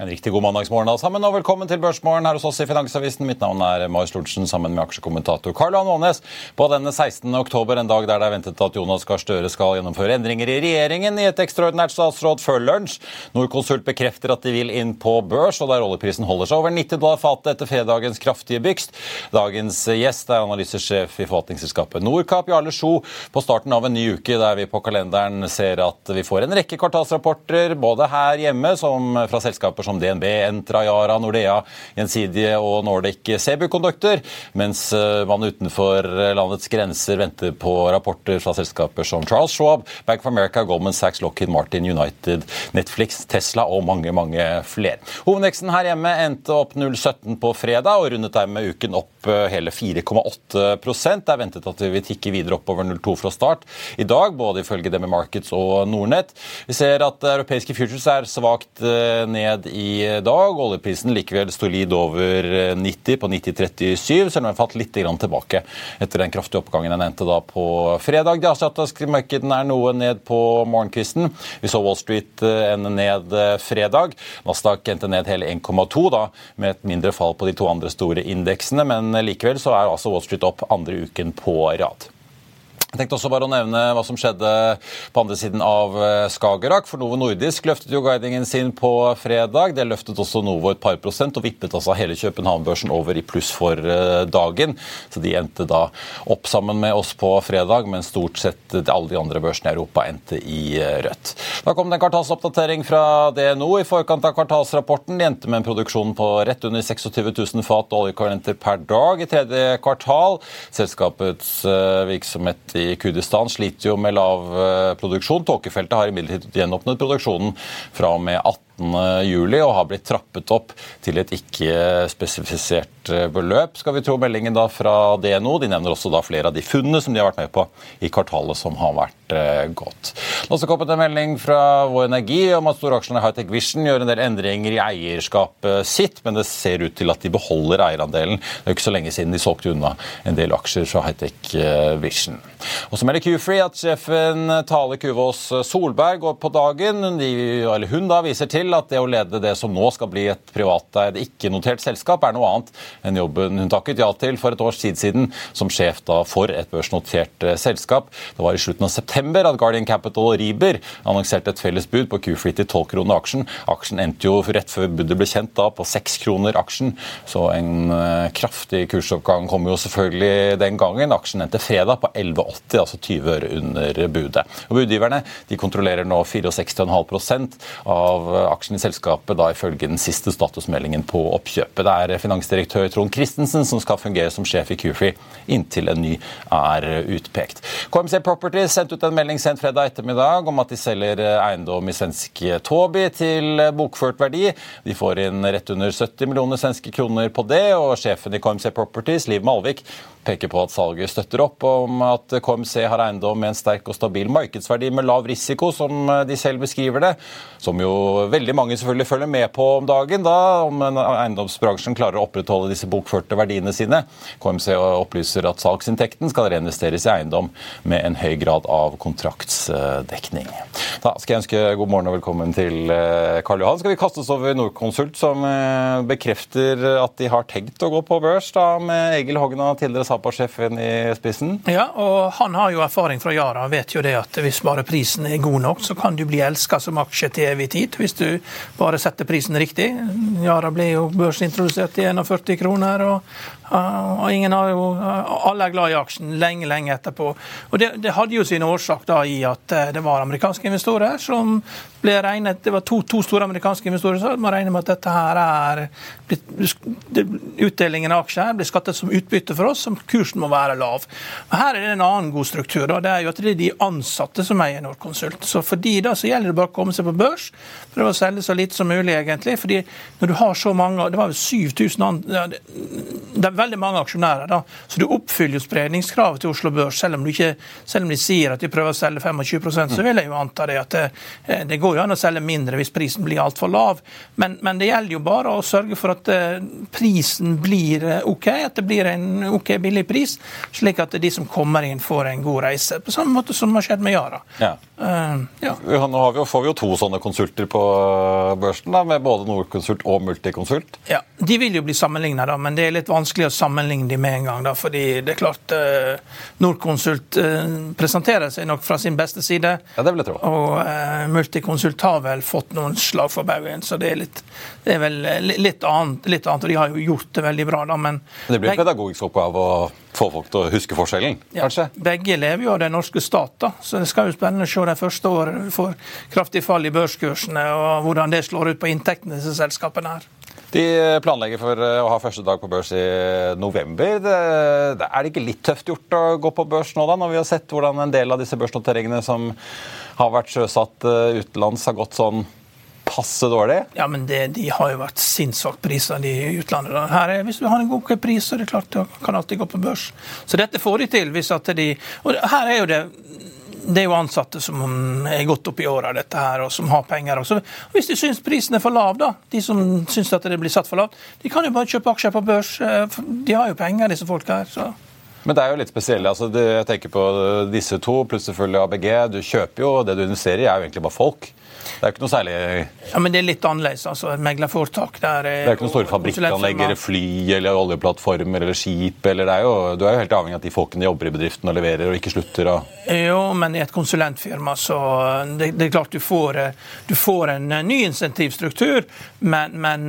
En riktig god mandagsmorgen alle sammen, og velkommen til Børsmorgen her hos oss i Finansavisen. Mitt navn er Marius Lortsen sammen med aksjekommentator Karl Johan Aanes. På denne 16. oktober, en dag der det er ventet at Jonas Gahr Støre skal gjennomføre endringer i regjeringen i et ekstraordinært statsråd før lunsj. Norconsult bekrefter at de vil inn på børs, og der oljeprisen holder seg over 90 dollar fatet etter fredagens kraftige bygst. Dagens gjest er analysesjef i forvaltningsselskapet Norcap, Jarle Sjo, på starten av en ny uke der vi på kalenderen ser at vi får en rekke kvartalsrapporter, både her hjemme som fra selskaper som DNB, Entra, Yara, Nordea, Gjensidige og Nordic Sebuconductor, mens eh, man utenfor landets grenser venter på rapporter fra selskaper som Charles Schwab, Bank of America, Goldman Sachs, Lockheed Martin, United, Netflix, Tesla og mange, mange flere. Hovedveksten her hjemme endte opp 0,17 på fredag og rundet dermed uken opp eh, hele 4,8% Det er ventet at vi vil tikke videre oppover 0,2 fra start i dag, både ifølge Demi Markets og Nordnett. Vi ser at europeiske futures er svakt eh, ned i dag. Oljeprisen likevel solid over 90 på 90,37, selv om den falt litt tilbake etter den kraftige oppgangen jeg nevnte da på fredag. De asiatiske markedene er noe ned på morgenkvisten. Vi så Wall Street eh, ende ned eh, fredag. Nasdaq endte ned hele 1,2, da, med et mindre fall på de to andre store indeksene, men likevel så er altså Wall Street opp andre uken på rad. Jeg tenkte også bare å nevne hva som skjedde på andre siden av eh, Skagerrak. For Novo Nordisk løftet jo guidingen sin på fredag. Det løftet også Novo et par prosent og vippet altså hele København-børsen over i pluss for eh, dagen. Så de endte da opp sammen med oss på fredag, men stort sett alle de andre børsene i Europa endte i eh, rødt. Da kom det en kvartalsoppdatering fra DNO i forkant av kvartalsrapporten. De endte med en produksjon på rett under 26 000 fat oljekarenter per dag i tredje kvartal. Selskapets virksomhet i Kurdistan sliter jo med lav eh, produksjon. Tåkefeltet har imidlertid gjenåpnet produksjonen fra og med 18 juli og har blitt trappet opp til et ikke spesifisert eh, beløp, skal vi tro meldingen da fra DNO. De nevner også da flere av de funnene som de har vært med på i kvartalet som har vært gått. godt. Nå har kommet en melding fra Vår Energi om at storaksjene Hightech Vision gjør en del endringer i eierskapet sitt, men det ser ut til at de beholder eierandelen. Det er jo ikke så lenge siden de solgte unna en del aksjer fra Hightech Vision. Og så melder Q-Free at sjefen Tale Kuvås Solberg går på dagen. De, hun da viser til at det å lede det som nå skal bli et privateid, ikke-notert selskap, er noe annet enn jobben hun takket ja til for et års tid siden som sjef for et børsnotert eh, selskap. Det var i slutten av september at Guardian Capital og Riber annonserte et felles bud på Q-Fleet til 12 kroner aksjen. Aksjen endte jo rett før budet ble kjent da på 6 kroner aksjen, så en uh, kraftig kursoppgang kom jo selvfølgelig den gangen. Aksjen endte fredag på 11,80, altså 20 øre under budet. Og Budgiverne de kontrollerer nå 64,5% av aksjene i selskapet, da ifølge den siste statusmeldingen på oppkjøpet. Det er finansdirektør Trond Christensen som skal fungere som sjef i Q-Free inntil en ny er utpekt. KMC Properties sendte ut en melding sent fredag ettermiddag om at de selger eiendom i svenske Tobi til bokført verdi. De får inn rett under 70 millioner svenske kroner på det, og sjefen i KMC Properties, Liv Malvik, peker på at salget støtter opp om at KMC har eiendom med en sterk og stabil markedsverdi med lav risiko, som de selv beskriver det. Som jo veldig mange selvfølgelig følger med på om dagen, da, om eiendomsbransjen klarer å opprettholde disse bokførte verdiene sine. KMC opplyser at salgsinntekten skal reinvesteres i eiendom med en høy grad av kontraktsdekning. Da skal jeg ønske god morgen og velkommen til eh, Karl Johan. Skal vi kaste oss over Norconsult, som eh, bekrefter at de har tenkt å gå på børs, da, med Egil Hogna, tidligere Sapa-sjefen i spissen? Ja, og han har jo erfaring fra Yara, vet jo det at hvis bare prisen er god nok, så kan du bli elska som aksje til evig tid, hvis du bare setter prisen riktig. Yara ble jo børsintrodusert til 41 kroner, og og ingen har jo, Alle er glad i aksjen lenge lenge etterpå. Og Det, det hadde jo sin årsak da i at eh, det var amerikanske investorer som ble regnet Det var to, to store amerikanske investorer som man regner med at dette her er Utdelingen av aksjer blir skattet som utbytte for oss, som kursen må være lav. Og Her er det en annen god struktur. Da. Det er jo at det er de ansatte som eier Norconsult. Så for de da så gjelder det bare å komme seg på børs, prøve å selge så lite som mulig, egentlig. fordi når du har så mange Det var jo 7000 an, det er veldig mange aksjonærer, da, så du oppfyller jo spredningskravet til Oslo Børs. Selv om, ikke, selv om, de sier at de prøver å selge 25% så vil jeg jo anta det at det, eh, det går jo an å selge mindre hvis prisen blir altfor lav. Men, men, det gjelder jo bare å sørge for at uh, prisen blir eh, OK, at det blir en OK billig pris, slik at de som kommer inn, får en god reise. På samme måte som har skjedd med Yara. Ja. Uh, ja. Nå vi, får vi jo to sånne konsulter på børsen, da, med både Nordkonsult og Multiconsult. Ja, De vil jo bli sammenligna, men det er litt vanskelig å sammenligne dem med en gang. Da, fordi det er klart uh, Nordkonsult uh, presenterer seg nok fra sin beste side. Ja, det vil jeg tro. Og uh, Multiconsult har vel fått noen slag for baugen, så det er, litt, det er vel litt annet, litt annet, Og de har jo gjort det veldig bra, da, men Det blir en pedagogisk oppgave å få folk til å huske forskjellen, kanskje? Ja, begge lever jo av den norske stat, da, så det skal jo spennende å se de første årene får kraftig fall i børskursene, og hvordan det slår ut på inntektene til selskapene her. De planlegger for eh, å ha første dag på børs i november. Det, er det ikke litt tøft gjort å gå på børs nå, da, når vi har sett hvordan en del av disse børsnoteringene som har vært sjøsatt eh, utenlands, har gått sånn passe dårlig? Ja, men det, De har jo vært sinnssykt priser de i utlandet. Her er, hvis du har en god pris, så er det klart du kan alltid gå på børs. Så dette får de til. hvis at de, og her er jo det det er jo ansatte som er godt opp i åra, dette her, og som har penger. Også. hvis de syns prisen er for lav, da, de som syns at det blir satt for lavt, de kan jo bare kjøpe aksjer på børs. Eh, de har jo penger, disse folka her. så... Men det er jo litt spesielt. Altså, jeg tenker på disse to, pluss selvfølgelig ABG. Du kjøper jo, og Det du investerer i, er jo egentlig bare folk. Det er jo ikke noe særlig Ja, Men det er litt annerledes. altså Meglerforetak der Det er ikke noen store fabrikkanleggere, fly eller oljeplattformer eller skip. eller det er jo, Du er jo helt avhengig av at de folkene jobber i bedriften og leverer og ikke slutter. Og... Jo, men i et konsulentfirma så det, det er klart du får, du får en ny insentivstruktur, men, men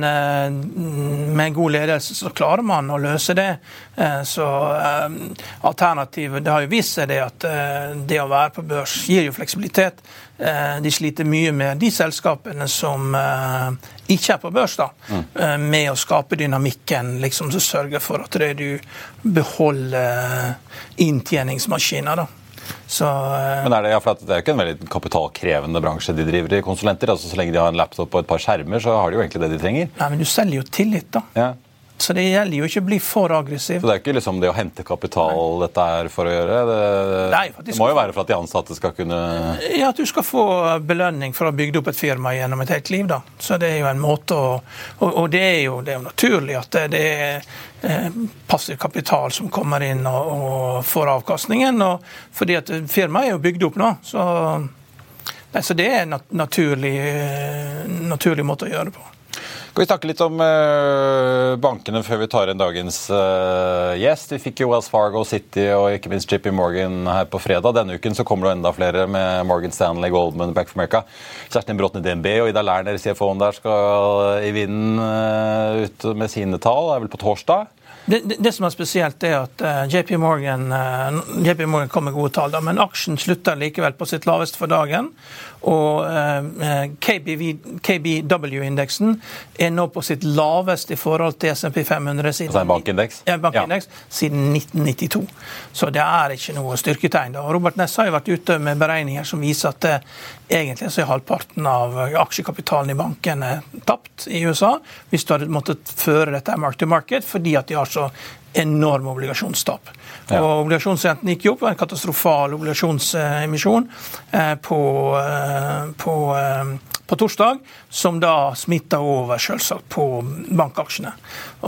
med god ledelse så klarer man å løse det. Eh, så eh, alternativet Det har jo vist seg det at eh, det å være på børs gir jo fleksibilitet. De sliter mye med de selskapene som ikke er på børs, da, mm. med å skape dynamikken liksom, som sørger for at du beholder inntjeningsmaskiner. da. Så, Men er det, ja, det er jo ikke en veldig kapitalkrevende bransje de driver i, konsulenter. altså Så lenge de har en laptop og et par skjermer, så har de jo egentlig det de trenger. Nei, Men du selger jo tillit, da. Ja. Så det gjelder jo ikke å bli for aggressiv. Så det er ikke liksom det å hente kapital Nei. dette er for å gjøre? Det, Nei, det må jo være for at de ansatte skal kunne Ja, at du skal få belønning for å ha bygd opp et firma gjennom et helt liv, da. Så det er jo en måte å Og, og det, er jo, det, er jo, naturlig at det, det er eh, passiv kapital som kommer inn og, og får avkastningen. Og fordi at firmaet er jo bygd opp nå. Så, nei, så det er en naturlig, eh, naturlig måte å gjøre det på. Skal vi snakke litt om uh, bankene før vi tar inn dagens uh, gjest? Vi fikk jo Wells Fargo City og ikke minst JP Morgan her på fredag. Denne uken så kommer det enda flere med Morgan Stanley, Goldman, Back for America. Kjerstin Bråten i DNB og Ida Lerner, CFO-en der, skal i vinden uh, ut med sine tall. Det er vel på torsdag? Det, det, det, som er spesielt, er at uh, JP, Morgan, uh, JP Morgan kom med gode tall, da, men aksjen slutter likevel på sitt laveste for dagen. Og uh, KBW-indeksen er nå på sitt laveste i forhold til SMP 500 siden, altså en bankindeks? Ja, bankindeks ja. siden 1992. Så det er ikke noe styrketegn. Da. Robert Ness har jo vært ute med beregninger som viser at egentlig så er halvparten av aksjekapitalen i bankene tapt i USA hvis du hadde måttet føre dette mark to market fordi at de har så enorme obligasjonstap. Ja. Og Obligasjonsrenten gikk jo opp, en katastrofal obligasjonsemisjon eh, på, eh, på, eh, på torsdag, som da smitta over selvsagt på bankaksjene.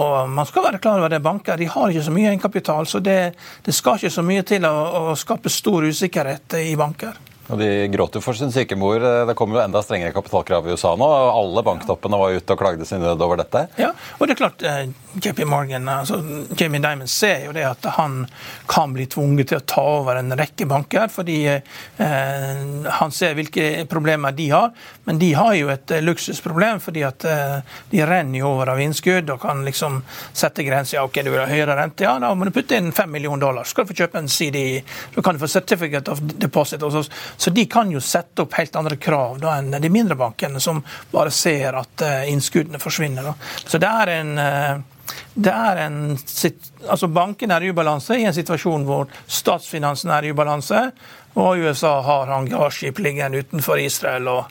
Og Man skal være klar over det, banker de har ikke så mye egenkapital, så det, det skal ikke så mye til å, å skape stor usikkerhet i banker. Og De gråter for sin syke mor. Det kommer jo enda strengere kapitalkrav i USA nå. Alle banktoppene var ute og klagde sin nød over dette. Ja, og det er klart, eh, JP Morgan, altså Jamie Dimon ser jo det at han kan bli tvunget til å ta over en rekke banker, fordi eh, han ser hvilke problemer de har. Men de har jo et eh, luksusproblem, fordi at eh, de renner jo over av innskudd og kan liksom sette grenser. Ja, ok, du vil ha høyere rente, ja, da må du putte inn fem millioner dollar. Så skal du få kjøpe en CD, så kan du få certificate of deposit. og Så de kan jo sette opp helt andre krav da, enn de mindre bankene, som bare ser at uh, innskuddene forsvinner. Da. Så det er en uh, det er en, altså Bankene er i ubalanse i en situasjon hvor statsfinansene er i ubalanse, og USA har hangarskip liggende utenfor Israel og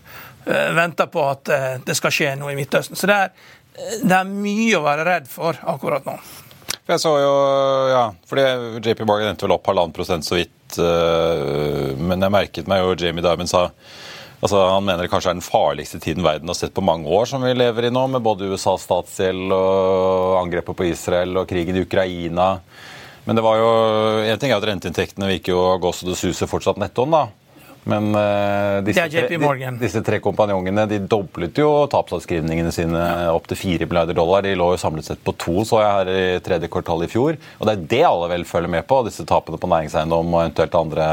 uh, venter på at det skal skje noe i Midtøsten. Så det er, det er mye å være redd for akkurat nå. Jeg så jo, ja, fordi JP Morgan endte vel opp halvannen prosent så vidt. Uh, men jeg merket meg jo Jamie Dimon sa altså Han mener det kanskje er den farligste tiden verden har sett på mange år, som vi lever i nå, med både USAs statsgjeld og angrepet på Israel og krigen i Ukraina. Men det var jo, en ting er at renteinntektene virker jo å gå så det suser fortsatt nettoen. da. Men uh, disse, tre, de, disse, tre kompanjongene de doblet jo tapsavskrivningene sine ja. opp til 4 milliarder dollar. De lå jo samlet sett på to, så jeg her i tredje kvartal i fjor. Og det er det alle vel følger med på, disse tapene på næringseiendom og eventuelt andre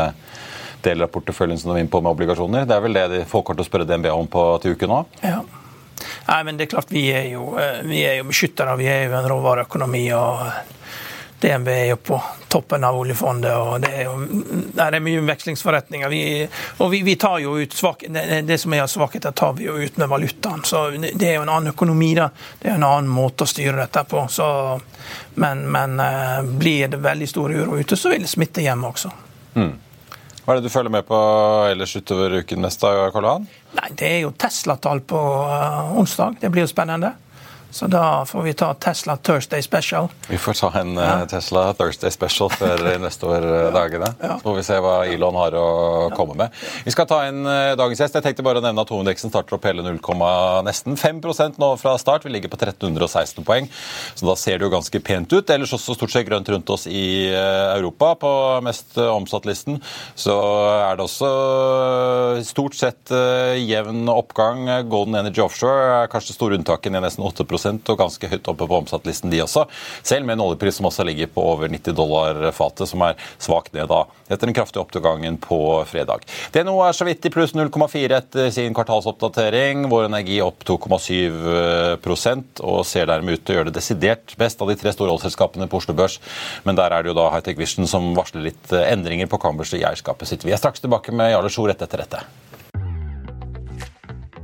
deler av porteføljen som de er inne på med obligasjoner. Det er vel det de folk kommer til å spørre DNB om på, til uken nå? Ja. Nei, men det er klart Vi er jo, eh, vi er jo beskyttere. Vi er jo en råvareøkonomi. og DNB er jo på toppen av oljefondet, og det er, jo, der er mye vekslingsforretninger. Vi, og vi, vi, tar jo ut svak, det, det, som er av svakheter, tar vi jo ut med valutaen. Så det er jo en annen økonomi, da. Det er en annen måte å styre dette på. Så, men, men eh, blir det veldig stor uro ute, så vil det smitte hjemme også. Mm. Hva er det du følger med på ellers utover uken mest, da, Karl Johan? Nei, Det er jo Tesla-tall på uh, onsdag. Det blir jo spennende. Så da får vi ta Tesla Thursday Special. Vi får ta en ja. Eh, Tesla Thursday Special før neste år eh, dagene. Ja. Så får vi se hva Elon har å komme med. Vi skal ta inn eh, dagens gjest. Jeg tenkte bare å nevne at hovedindeksen starter opp hele 0, nesten 5% nå fra start. Vi ligger på 1316 poeng, så da ser det jo ganske pent ut. Ellers også stort sett grønt rundt oss i Europa. På mest omsatt-listen så er det også stort sett jevn oppgang. Golden Energy Offshore er kanskje det store unntaket ned nesten 8 og ganske høyt oppe på omsattlisten, de også. Selv med en oljepris som også ligger på over 90 dollar fatet, som er svakt ned da, etter den kraftige oppgangen på fredag. DNO er så vidt i pluss 0,4 etter sin kvartalsoppdatering. Vår Energi opp 2,7% og ser dermed ut til å gjøre det desidert best av de tre store oljeselskapene på Oslo Børs. Men der er det jo da Hightech Vision som varsler litt endringer på kammerset i eierskapet sitt. Vi er straks tilbake med Jarle Sjor etter dette.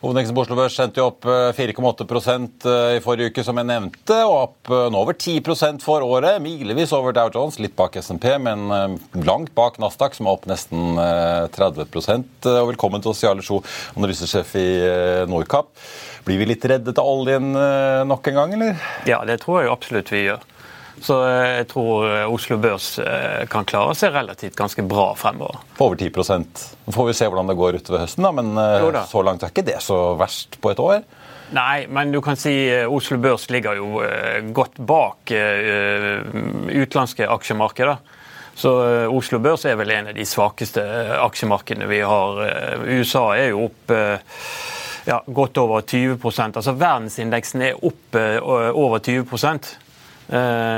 Hovedindeksen på Oslo Børs sendte jo opp 4,8 eh, eh, i forrige uke, som jeg nevnte, og opp eh, nå over 10 for året. Milevis over Dow Jones, litt bak SMP, men langt bak Nasdaq, som er opp nesten 30 Og Velkommen til oss, Jarle Sjo, analysesjef i Nordkapp. Blir vi litt reddet av oljen nok en gang, eller? Ja, det tror jeg absolutt vi gjør. Så eh, jeg tror eh, Oslo Børs eh, kan klare seg relativt ganske bra fremover. På over 10 Nå får vi se hvordan det går utover høsten, da, men da. så langt er ikke det så verst på et år? Nei, men du kan si Oslo Børs ligger jo godt bak utenlandske aksjemarkeder. Så Oslo Børs er vel en av de svakeste aksjemarkedene vi har. USA er jo opp ja, godt over 20% Altså Verdensindeksen er opp over 20 Eh,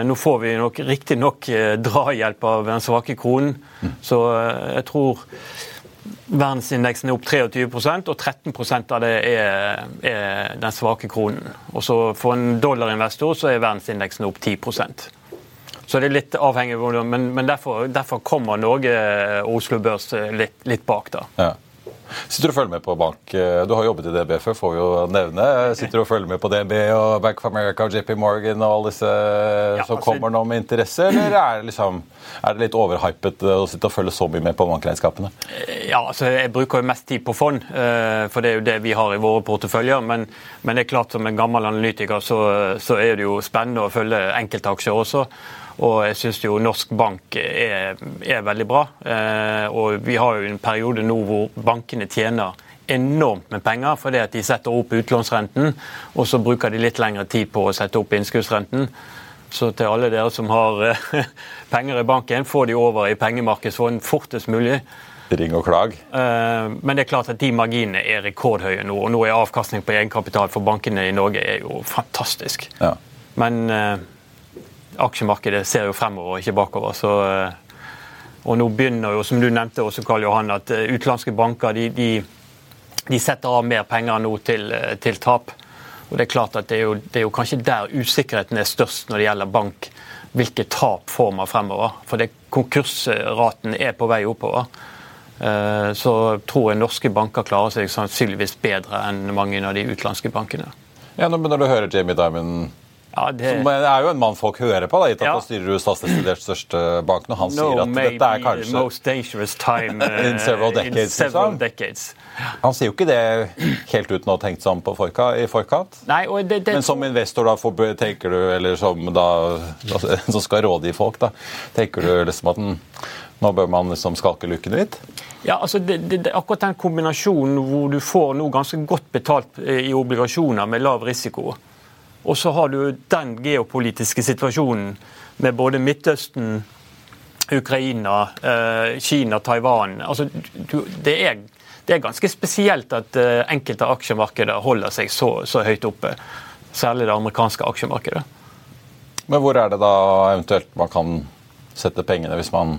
nå får vi nok riktignok eh, drahjelp av den svake kronen, mm. så eh, jeg tror verdensindeksen er opp 23% og 13% av det er, er, den svake kronen. Og så For en dollarinvestor så er verdensindeksen opp 10% så det er litt avhengig av men, men derfor, derfor, kommer Norge og Oslo Børs litt, litt bak. da. Ja. Sitter du og følger med på bank? Eh, du har jobbet i DB før, får vi jo nevne. Sitter du og følger med på DB og Bank of America og JP Morgan og alle disse ja, som altså, kommer nå med interesse, eller er det, liksom, er det litt overhypet å sitte og følge så mye med på bankregnskapene? Ja, altså jeg bruker jo mest tid på fond, eh, for det er jo det vi har i våre porteføljer. Men, men det er klart som en gammel analytiker så, så er det jo spennende å følge enkeltaksjer også. Og jeg syns jo norsk bank er, er veldig bra. Eh, og vi har jo en periode nå hvor bankene tjener enormt med penger fordi at de setter opp utlånsrenten, og så bruker de litt lengre tid på å sette opp innskuddsrenten. Så til alle dere som har eh, penger i banken, få de over i pengemarkedsfond fortest mulig. Ring og klag. Eh, men det er klart at de marginene er rekordhøye nå. Og nå er avkastning på egenkapital for bankene i Norge er jo fantastisk. Ja. Men aksjemarkedet ser jo fremover, ikke bakover. så... Eh, og nå begynner jo, som du nevnte også, Karl Johan, at eh, utenlandske banker de, de, de, setter av mer penger nå til, eh, til, tap. Og Det er klart at det er, jo, det er jo kanskje der usikkerheten er størst når det gjelder bank. Hvilke tap får man fremover? For det, konkursraten er på vei oppover. Så tror jeg norske banker klarer seg sannsynligvis bedre enn mange av de utenlandske bankene. Ja, Når du hører høre Jamie Dimon ja, det... Som er jo en mann folk hører på, da, gitt at ja. han styrer USAs desidert største bank. Når han no, sier at dette er kanskje most dangerous time uh, in several decades. In several decades. Han sier jo ikke det helt uten å ha tenkt seg om på forkant, i forkant. Nei, det, det... Men som investor, da, for, tenker du, eller som da, altså, som skal rådgi folk, da, tenker du liksom at den, nå bør man liksom skalke lukken litt? Ja, altså det, det, akkurat den kombinasjonen hvor du får noe ganske godt betalt eh, i obligasjoner med lav risiko og så har du den geopolitiske situasjonen med både Midtøsten, Ukraina, eh, Kina, Taiwan. Altså, det, er, det, er, ganske spesielt at eh, enkelte aksjemarkeder holder seg så, så høyt oppe. Særlig det amerikanske aksjemarkedet. Men hvor er det da eventuelt man kan sette pengene hvis man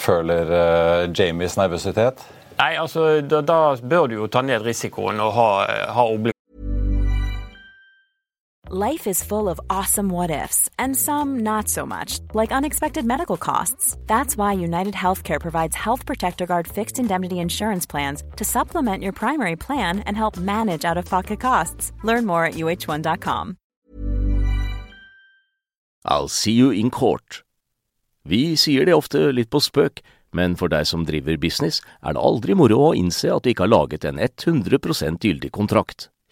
føler uh, Jamies nervøsitet? Nei, altså da, da, bør du jo ta ned risikoen og ha, ha Life is full of awesome what ifs, and some not so much, like unexpected medical costs. That's why United Healthcare provides Health Protector Guard fixed indemnity insurance plans to supplement your primary plan and help manage out of pocket costs. Learn more at uh1.com. I'll see you in court. Vi sier det ofte litt på spøk, men for deg som driver business, er det moro å innse at du ikke har laget en 100 gyldig kontrakt.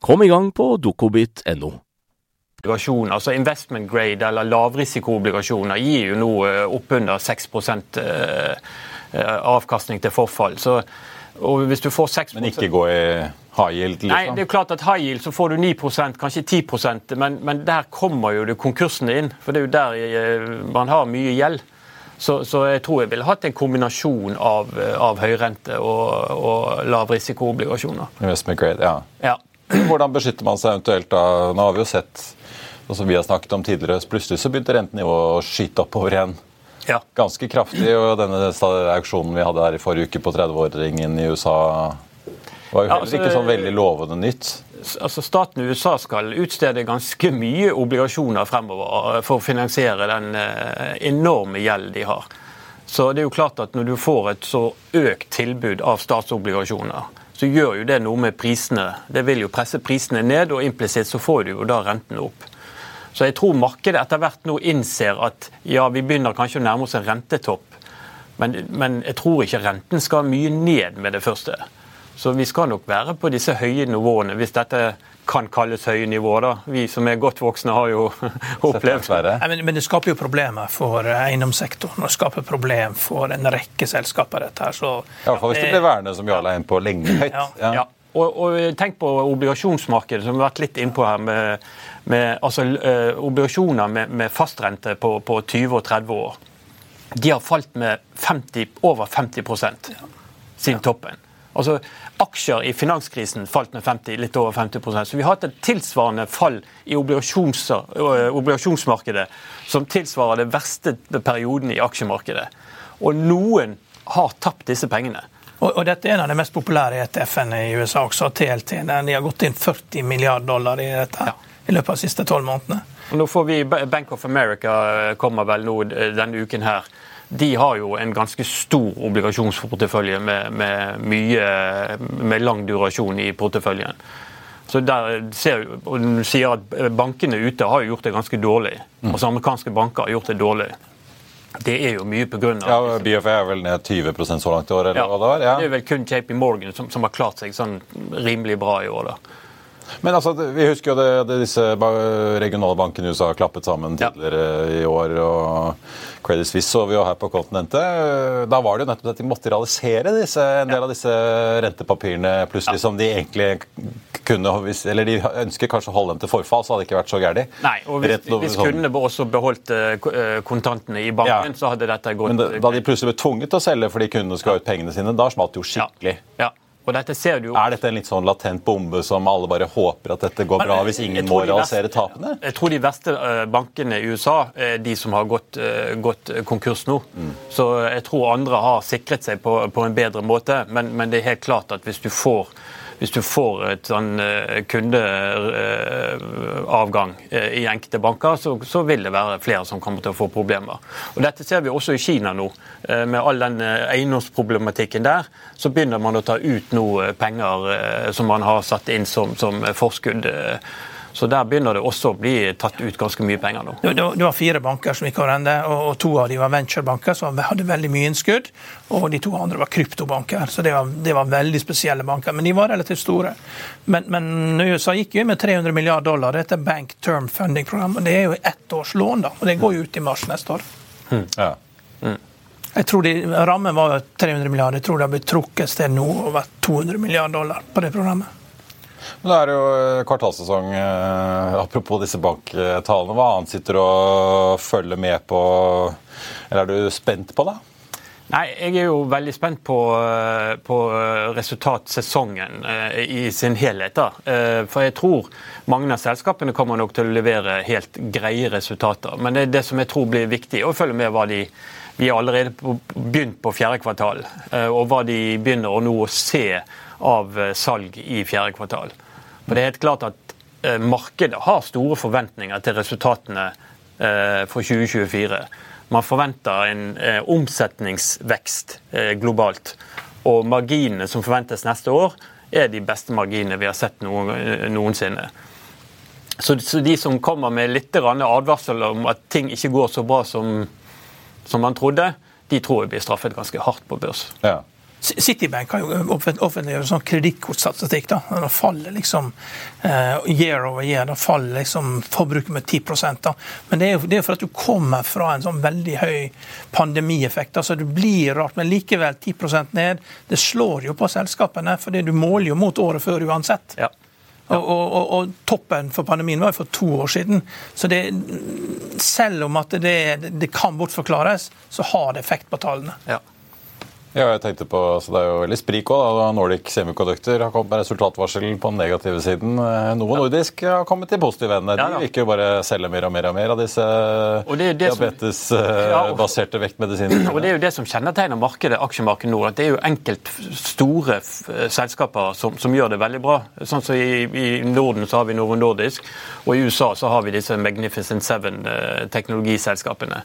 Kom i gang på dokobit.no. Obligasjoner, altså Investment grade eller lavrisikoobligasjoner gir jo nå eh, oppunder 6 eh, eh, avkastning til forfall. Så, og hvis du får 6% Men ikke gå i high yield? Liksom. Nei, det er jo klart at high yield så får du 9% kanskje 10 men, men der kommer jo det konkursene inn. For det er jo der man har mye gjeld. Så, så, jeg tror jeg ville hatt en kombinasjon av, av høyrente og, og lavrisikoobligasjoner. Investment grade, ja. ja. Hvordan beskytter man seg eventuelt da? Nå har vi jo sett, og som vi har snakket om tidligere, plutselig så begynte rentenivået å skyte oppover igjen. Ja. Ganske kraftig. og Denne auksjonen vi hadde her i forrige uke på 30-åringen i USA var jo heller altså, ikke sånn veldig lovende nytt. Altså Staten i USA skal utstede ganske mye obligasjoner fremover for å finansiere den eh, enorme gjeld de har. Så det er jo klart at Når du får et så økt tilbud av statsobligasjoner, så gjør jo det noe med prisene. Det vil jo presse prisene ned, og implisitt så får du jo da rentene opp. Så jeg tror markedet etter hvert nå innser at ja, vi begynner kanskje å nærme oss en rentetopp, men, men jeg tror ikke renten skal mye ned med det første. Så vi skal nok være på disse høye nivåene, hvis dette kan kalles høye nivåer. da. Vi som er godt voksne, har jo opplevd det. men, men, det skaper jo problemer for eiendomssektoren. Og det skaper problem for en rekke selskaper. dette her. Så, ja, for hvis det blir værende som Jarle er inne på lenge høyt. Ja. ja. ja. Og, og, tenk på obligasjonsmarkedet, som vi har vært litt innpå her. med, med altså, uh, Obligasjoner med, med fastrente på, på, 20 og 30 år. De har falt med 50, over 50% siden toppen. Altså, Aksjer i finanskrisen falt med 50, litt over 50 Så vi har hatt et tilsvarende fall i øh, obligasjonsmarkedet som tilsvarer det verste perioden i aksjemarkedet. Og noen har tapt disse pengene. Og, og, dette er en av de mest populære ETF-ene i USA også, TLT. De har gått inn 40 milliarder dollar i dette ja. i løpet av de siste tolv månedene. Nå får vi Bank of America øh, kommer vel nå øh, denne uken her de har jo en ganske stor obligasjonsportefølje med, med, mye, med lang durasjon i porteføljen. Så der ser, og Du sier at bankene ute har gjort det ganske dårlig. Mm. Altså Amerikanske banker har gjort det dårlig. Det er jo mye pga. Ja, BFA er vel ned 20% så langt i år? eller ja, hva Det var? Ja. Det er vel kun JP Morgan som, som, har klart seg sånn rimelig bra i år. da. Men altså, Vi husker jo det, det disse regionale bankene i USA har klappet sammen tidligere ja. i år. og Credit Suisse så vi jo her på kontinentet. Da var det jo nettopp at de måtte realisere disse, en del av disse rentepapirene plutselig ja. som de egentlig kunne Eller de ønsker kanskje å holde dem til forfall, så hadde det ikke vært så gærent. Nei, og hvis, hvis kundene også beholdt uh, kontantene i banken, ja. så hadde dette gått Men da, da de plutselig ble tvunget til å selge fordi kundene skulle ha ut pengene sine, da smalt det jo skikkelig. Ja. Dette ser du... jo. Er dette en litt sånn latent bombe som alle bare håper at dette går bra hvis ingen må realisere tapene? Jeg tror de verste eh, bankene i USA er de som har gått, eh, gått konkurs nå. Mm. Så jeg tror andre har sikret seg på, på en bedre måte. Men, men, det er helt klart at hvis du får hvis du får et sånn eh, kundeavgang eh, i enkelte banker, så, så, vil det være flere som kommer til å få problemer. Og Dette ser vi også i Kina nå. Eh, med all den eiendomsproblematikken der, så begynner man å ta ut noe penger som man har satt inn som, som forskudd så der begynner det også å bli tatt ut ganske mye penger nå. Det, det var fire banker som gikk over ende, og, to av de var venturebanker som hadde veldig mye innskudd. Og de to andre var kryptobanker, så det var, det var veldig spesielle banker. Men de var relativt store. Men, men USA gikk jo med 300 milliarder dollar. Dette er Bank Term Funding-program. og Det er jo ett års lån, da. Og det går jo ut i mars neste år. Mm. Ja. Mm. Jeg tror de, Rammen var 300 milliarder. Jeg tror det har blitt trukket sted nå over 200 milliarder dollar på det programmet. Men Det er jo eh, kvartalssesong. Eh, apropos disse banktalene. Hva annet sitter du og følger med på, eller er du spent på, da? Nei, Jeg er jo veldig spent på, eh, på resultatsesongen i sin helhet. da. For jeg tror mange av selskapene kommer nok til å levere helt greie resultater. Men det er det som jeg tror blir viktig, å følge med hva de Vi har allerede begynt på fjerde kvartal, og hva de begynner å nå se av eh, salg i fjerde kvartal. For Det er helt klart at eh, markedet har store forventninger til resultatene eh, for 2024. Man forventer en omsetningsvekst globalt. Og marginene som forventes neste år, er de beste marginene vi har sett noensinne. Så, de som kommer med litt advarsel om at ting ikke går så bra som, som man trodde, de tror jeg blir straffet ganske hardt på børs. Ja. Citibank har jo offentliggjort sånn kredittkortstatistikk. Da faller liksom uh, year over year da faller liksom forbruket med 10 da. Men det er jo det er for at du kommer fra en sånn veldig høy pandemieffekt. altså Det blir rart, men likevel 10% ned. Det slår jo på selskapene, for du måler jo mot året før uansett. Ja. Ja. Og, og, og, toppen for pandemien var jo for to år siden. Så det, selv om at det, det kan bortforklares, så har det effekt på tallene. Ja. Ja, jeg tenkte på, så Det er jo veldig sprik òg. Nordic Semiconductor har kommet med resultatvarsel på den negative siden. Eh, Noe ja. nordisk har kommet til positive ende. De vil ikke bare selge mer og mer og mer av disse diabetesbaserte ja, vektmedisinene. Og Det er jo det som kjennetegner markedet, aksjemarkedet nå. at Det er jo enkelt store selskaper som, som, gjør det veldig bra. Sånn som i, i, Norden så har vi Novo Nordisk, og i USA så har vi disse Magnificent Seven-teknologiselskapene. Eh,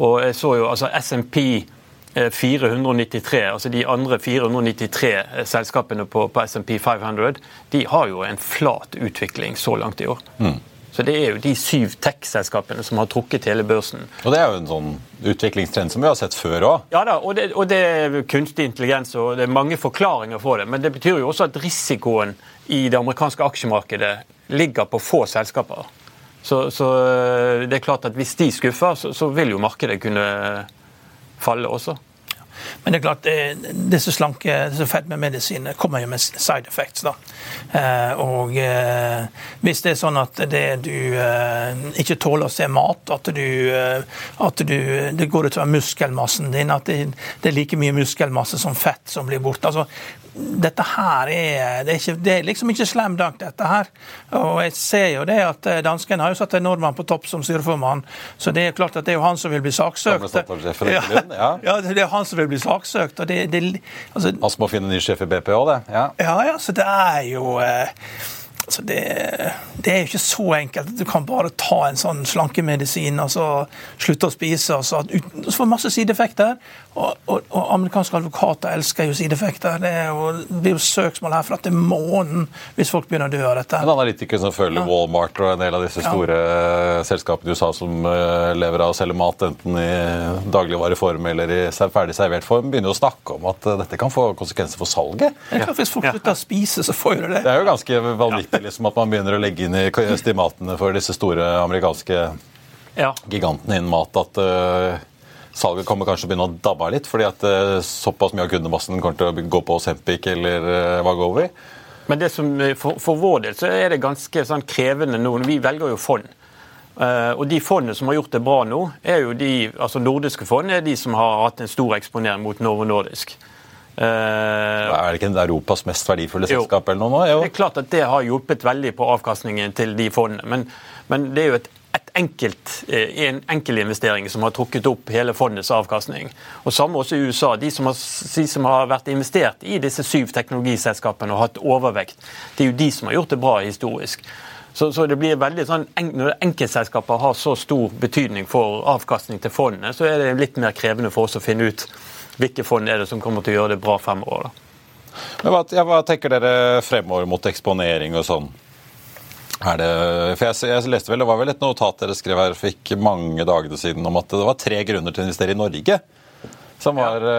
og jeg så jo altså SMP 493, eh, altså De andre 493 eh, selskapene på, på SMP 500 de har jo en flat utvikling så langt i år. Mm. Så det er jo de syv tech-selskapene som har trukket hele børsen. Og det er jo en sånn utviklingstrend som vi har sett før òg. Ja da, og det, og det, er kunstig intelligens og det er mange forklaringer for det. Men det betyr jo også at risikoen i det amerikanske aksjemarkedet ligger på få selskaper. Så, så det er klart at hvis de skuffer, så, så vil jo markedet kunne falle også. Men det er klart, disse slanke, disse fedmemedisinene kommer jo med side effects. da. Eh, og eh, hvis det er sånn at det du eh, ikke tåler å se mat, at du, at du det går utover muskelmassen din, at det, er like mye muskelmasse som fett som blir borte. altså dette her er det, er ikke, det er liksom ikke slam dunk, dette her. Og jeg ser jo det at eh, danskene har jo satt en nordmann på topp som styreformann, så det er klart at det er jo han som vil bli saksøkt. Ja, ja, det er han som vil bli saksøkt. og det, det altså, Han må finne ny sjef i BP òg, det. Ja. ja, ja, så det er jo Altså det, det, er ikke så enkelt. Du kan bare ta en sånn slankemedisin og så slutte å spise. og så, så får masse sideeffekter. Og, og, og, amerikanske advokater elsker jo sideeffekter. Det, det blir jo søksmål herfra til månen hvis folk begynner å dø av dette. En analytiker som følger ja. Walmart og en del av disse store ja. selskapene i USA som uh, lever av å selge mat enten i dagligvareform eller i ferdig servert form, begynner jo å snakke om at uh, dette kan få konsekvenser for salget. Ja, klart, hvis folk slutter å spise, så får jo det det. er jo ganske vanvittig liksom, at man begynner å legge inn i estimatene for disse store amerikanske gigantene innen mat at uh, salget kommer kanskje å begynne å dabbe av litt, fordi at uh, såpass mye av kundemassen kommer til å gå på Sempic eller uh, Vagovi. Men det som, for, for, vår del så er det ganske sånn krevende nå. Vi velger jo fond. Uh, og De fondene som har gjort det bra nå, er jo de, altså nordiske fond er de som har hatt en stor eksponering mot Novo Nordisk. Uh, er det ikke Europas mest verdifulle selskap? eller noe nå? Jo. Det er klart at det har hjulpet veldig på avkastningen til de fondene. Men, men det er jo et et enkelt, en enkel investering som har trukket opp hele fondets avkastning. Og Samme også i USA. De som, har, de som har vært investert i disse syv teknologiselskapene og hatt overvekt, det er jo de som har gjort det bra historisk. Så, så det blir veldig sånn, Når enkeltselskaper har så stor betydning for avkastning til fondene, så er det litt mer krevende for oss å finne ut hvilke fond er det som kommer til å gjøre det bra fremover. Da. Men hva, ja, hva tenker dere fremover mot eksponering og sånn? Det, jeg, jeg, leste vel, Det var vel et notat dere skrev her for ikke mange dagene siden om at det var tre grunner til å investere i Norge. Som var ja.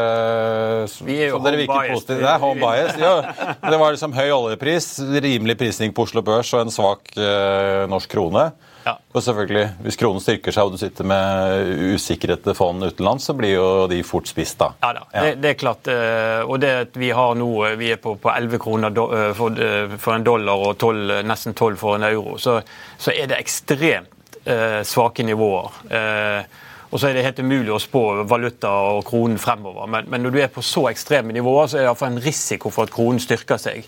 uh, Vi er jo home bias. Det er home bias. Ja. Det var liksom høy oljepris, rimelig prisning på Oslo Børs og en svak uh, norsk krone. Ja. Og selvfølgelig, Hvis kronen styrker seg og du sitter med usikkerhet fond utenlands, så blir jo de fort spist. da. Ja da, ja. Det, det, er klart. Eh, og det at vi har nå, eh, vi er på, på 11 kroner eh, for, for en dollar og 12, nesten 12 for en euro, så, så er det ekstremt eh, svake nivåer. Eh, og så er det helt umulig å spå valuta og kronen fremover. Men, men når du er på så ekstreme nivåer, så er det iallfall en risiko for at kronen styrker seg.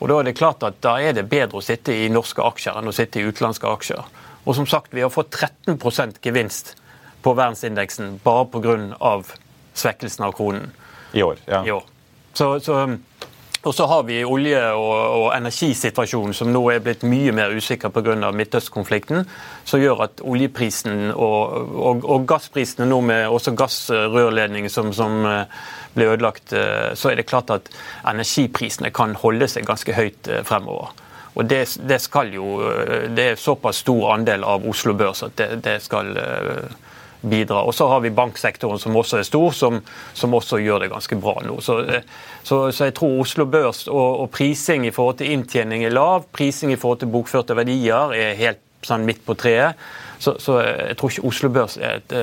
Og Da er det klart at da er det bedre å sitte i norske aksjer enn å sitte i utenlandske aksjer. Og som sagt, vi har fått 13% gevinst på verdensindeksen bare pga. svekkelsen av kronen. I år, ja. I år. Så, så, og så har vi olje- og, og, energisituasjonen som nå er blitt mye mer usikker pga. Midtøst-konflikten, som gjør at oljeprisen og, og, og, gassprisene nå med også gassrørledning som, som eh, ble ødelagt, eh, så er det klart at energiprisene kan holde seg ganske høyt eh, fremover. Og det, det, skal jo eh, Det er såpass stor andel av Oslo Børs at det, det skal eh, bidra. Og så har vi banksektoren som også er stor, som, som også gjør det ganske bra nå. Så, eh, så, så jeg tror Oslo Børs og, og, prising i forhold til inntjening er lav. Prising i forhold til bokførte verdier er helt sånn midt på treet. Så, så jeg tror ikke Oslo Børs er et,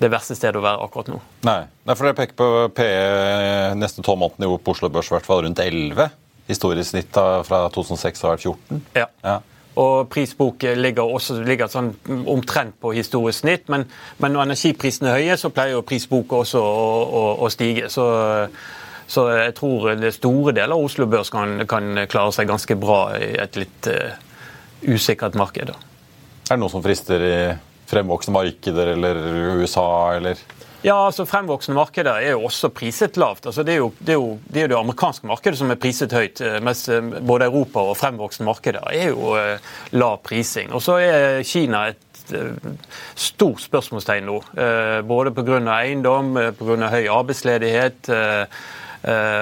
det verste stedet å være akkurat nå. Nei, Nei for dere peker på PE neste tolv måneder på Oslo Børs i hvert fall rundt 11 historisk snitt fra 2006 har vært 14. Ja. ja. Og prisbok ligger også ligger sånn omtrent på historisk snitt. Men, men, når energiprisene er høye, så pleier jo prisbok også å, å, å stige. Så, så, jeg tror det store deler av Oslo Børs kan, kan, klare seg ganske bra i et litt uh, usikkert marked. Er det noe som frister i fremvoksende markeder eller USA, eller? Ja, altså Fremvoksende markeder er jo også priset lavt. Altså det, er jo, det, er jo, det, er jo det amerikanske markedet som er priset høyt. Eh, mens eh, både Europa og fremvoksende markeder er jo eh, lav prising. Og så er Kina et stort spørsmålstegn nå. Både pga. eiendom, pga. høy arbeidsledighet.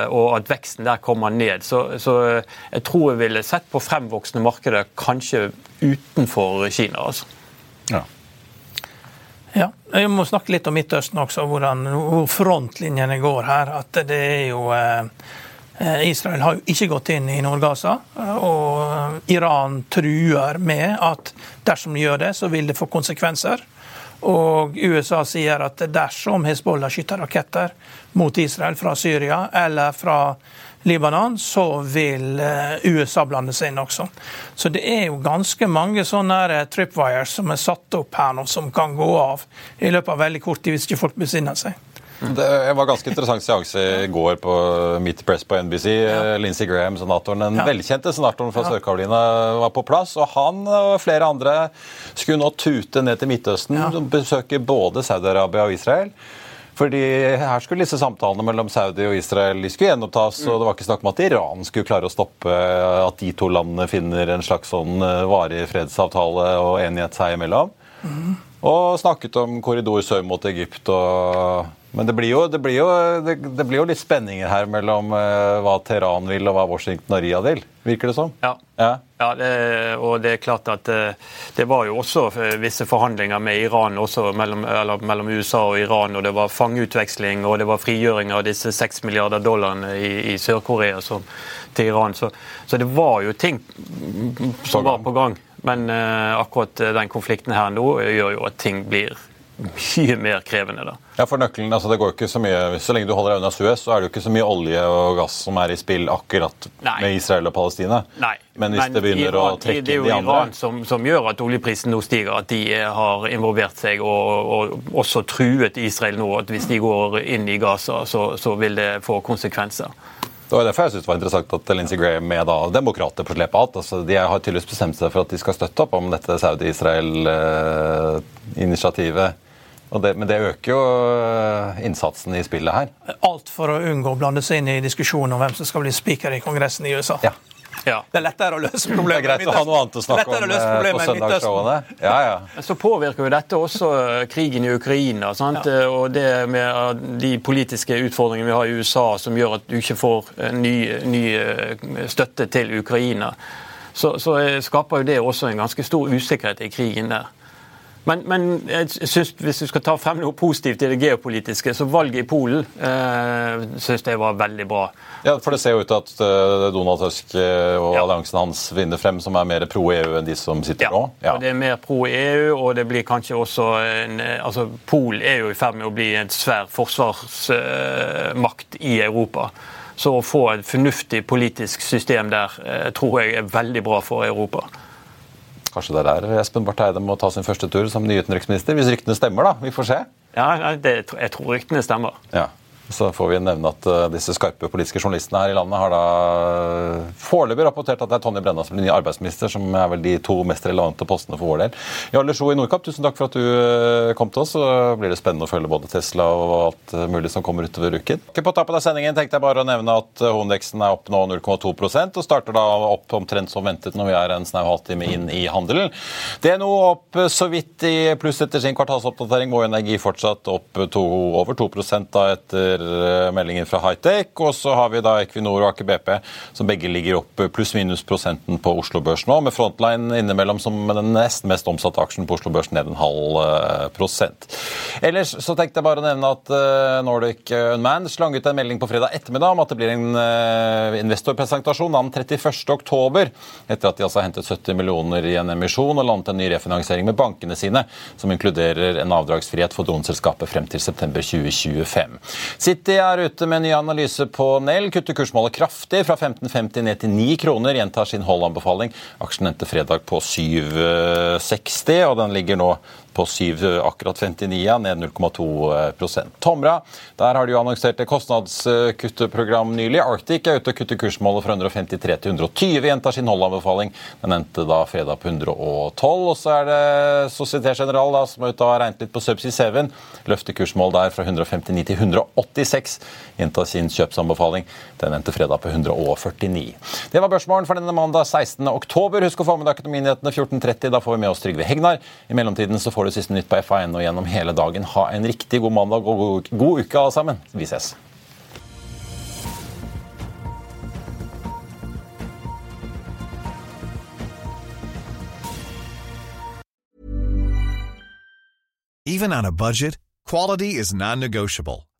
og at veksten der kommer ned. Så, så jeg tror jeg ville sett på fremvoksende markeder kanskje utenfor Kina. altså. Ja. Ja, Vi må snakke litt om Midtøsten også, hvordan, hvor frontlinjene går her. At det er jo eh, Israel har jo ikke gått inn i Nord-Gaza, og Iran truer med at dersom de gjør det, så vil det få konsekvenser. Og USA sier at dersom Hezbollah skyter raketter mot Israel fra Syria eller fra Libanon, så vil eh, USA blande seg inn også. Så det er jo ganske mange sånne eh, tripwires som er satt opp her nå, som kan gå av i løpet av veldig kort tid hvis ikke folk besinner seg. Det var ganske interessant seanse i går på Meet Press på NBC. Ja. Lindsey Graham, senatoren, den ja. velkjente senatoren fra ja. Sør-Carolina, var på plass. Og han og flere andre skulle nå tute ned til Midtøsten, ja. besøke både Saudi-Arabia og Israel. Fordi her skulle disse samtalene mellom Saudi og Israel de skulle gjenopptas. og Det var ikke snakk om at Iran skulle klare å stoppe at de to landene finner en slags sånn eh, varig fredsavtale og enighet seg imellom. Mm. Og snakket om korridor sør mot Egypt og men det blir, jo, det, blir jo, det, det blir, jo, litt spenninger her mellom uh, hva Teheran vil og hva Washington og Ria vil, virker det som? Ja, ja. ja og det er klart at uh, det var jo også eh, visse forhandlinger med Iran, også mellom, mellom, USA og Iran. og Det var fangeutveksling og det var frigjøring av disse seks milliarder dollarene i, i Sør-Korea til Iran. Så, så, det var jo ting som var på gang. Men akkurat den konflikten her nå gjør jo at ting blir mye mer krevende. da. Ja, for nøkkelen, altså det går ikke Så mye, så lenge du holder deg unna Suez, så er det jo ikke så mye olje og gass som er i spill akkurat Nei. med Israel og Palestina. Nei. Men hvis Men det begynner Iran, å trekke inn de andre Det er jo Iran som, som, gjør at oljeprisen nå stiger, at de har involvert seg og, og også truet Israel nå. At hvis de går inn i Gaza, så, så vil det få konsekvenser. Det var derfor jeg synes det var interessant at Lindsey Graham med da, demokrater på slepet alt. Altså, de har tydeligvis bestemt seg for at de skal støtte opp om dette Saudi-Israel-initiativet. Det, men det øker jo eh, innsatsen i spillet her. Alt for å unngå å blande seg inn i diskusjonen om hvem som skal bli speaker i Kongressen i USA. Ja. Ja. Det er lettere å løse problemet. Det er greit å ha noe annet å snakke om eh, på søndagsshowene. Ja, ja. Så påvirker jo dette også eh, krigen i Ukraina. Og det med de politiske utfordringene vi har i USA som gjør at du ikke får ny, ny støtte til Ukraina. Så, så skaper jo det også en ganske stor usikkerhet i krigen der. Men, men, jeg synes, hvis du skal ta frem noe positivt i det geopolitiske, så valget i Polen eh, syns jeg var veldig bra. Ja, For det ser jo ut til at uh, Donald Tusk eh, og ja. alliansen hans vinner frem, som er mer pro-EU enn de som sitter ja. nå? Ja, og det er mer pro-EU, og det blir kanskje også en eh, altså Polen er jo i ferd med å bli en svær forsvarsmakt uh, i Europa. Så å få et fornuftig politisk system der tror jeg er veldig bra for Europa. Kanskje det er der Espen Barth Eide må ta sin første tur som ny utenriksminister? Hvis ryktene stemmer, da. Vi får se. Ja, det, jeg tror ryktene stemmer. Ja. Så får vi nevne at uh, disse skarpe politiske journalistene her i landet har da uh, foreløpig rapportert at det er Tonje Brenna som blir ny arbeidsminister, som er vel de to mest relevante postene for vår del. Jarle Sjo i Nordkapp, tusen takk for at du uh, kom til oss. Så blir det spennende å følge både Tesla og alt mulig som kommer utover uken. På tappen av sendingen tenkte jeg bare å nevne at hovedveksten er opp nå 0,2% og starter da opp omtrent som ventet når vi er en snau halvtime inn i handelen. Det er nå opp så vidt i pluss etter sin kvartalsoppdatering. Vår Energi fortsatt opp to, over 2% da etter etter meldingen fra Hightech. Og så har vi da Equinor og Aker BP, som begge ligger opp pluss-minus prosenten på Oslo Børs nå, med Frontline innimellom som den nest mest omsatte aksjen på Oslo Børs ned en halv eh, prosent. Ellers så tenkte jeg bare å nevne at eh, Nordic Unman slang ut en melding på fredag ettermiddag om at det blir en eh, investorpresentasjon den 31. oktober, etter at de altså har hentet 70 millioner i en emisjon og landet en ny refinansiering med bankene sine, som inkluderer en avdragsfrihet for droneselskapet frem til september 2025. City er ute med en ny analyse på Nell. Kutter kursmålet kraftig, fra 15,50 ned til 9 kroner. Gjentar sin hold-anbefaling. Aksjen endte fredag på 7,60, og den ligger nå på 7, akkurat 59, ned 0,2% Tomra, der har de jo annonsert et kostnadskutteprogram nylig. Arctic er ute og kutter kursmålet fra 153 til 120, gjentar sin holdanbefaling. Den endte da fredag på 112. Og så er det Société General da, som er ute og har regnet litt på Subsea 7. Løfter kursmål der fra 159 til 186, gjentar sin kjøpsanbefaling. Den endte fredag på 149. Det var børsmålen for denne mandag 16. oktober. Husk å få med deg Økonominyhetene 14.30. Da får vi med oss Trygve Hegnar. I mellomtiden så får du det siste nytt på FA1 og gjennom hele dagen. Ha en riktig god mandag og god, uke, alle sammen. Vi ses.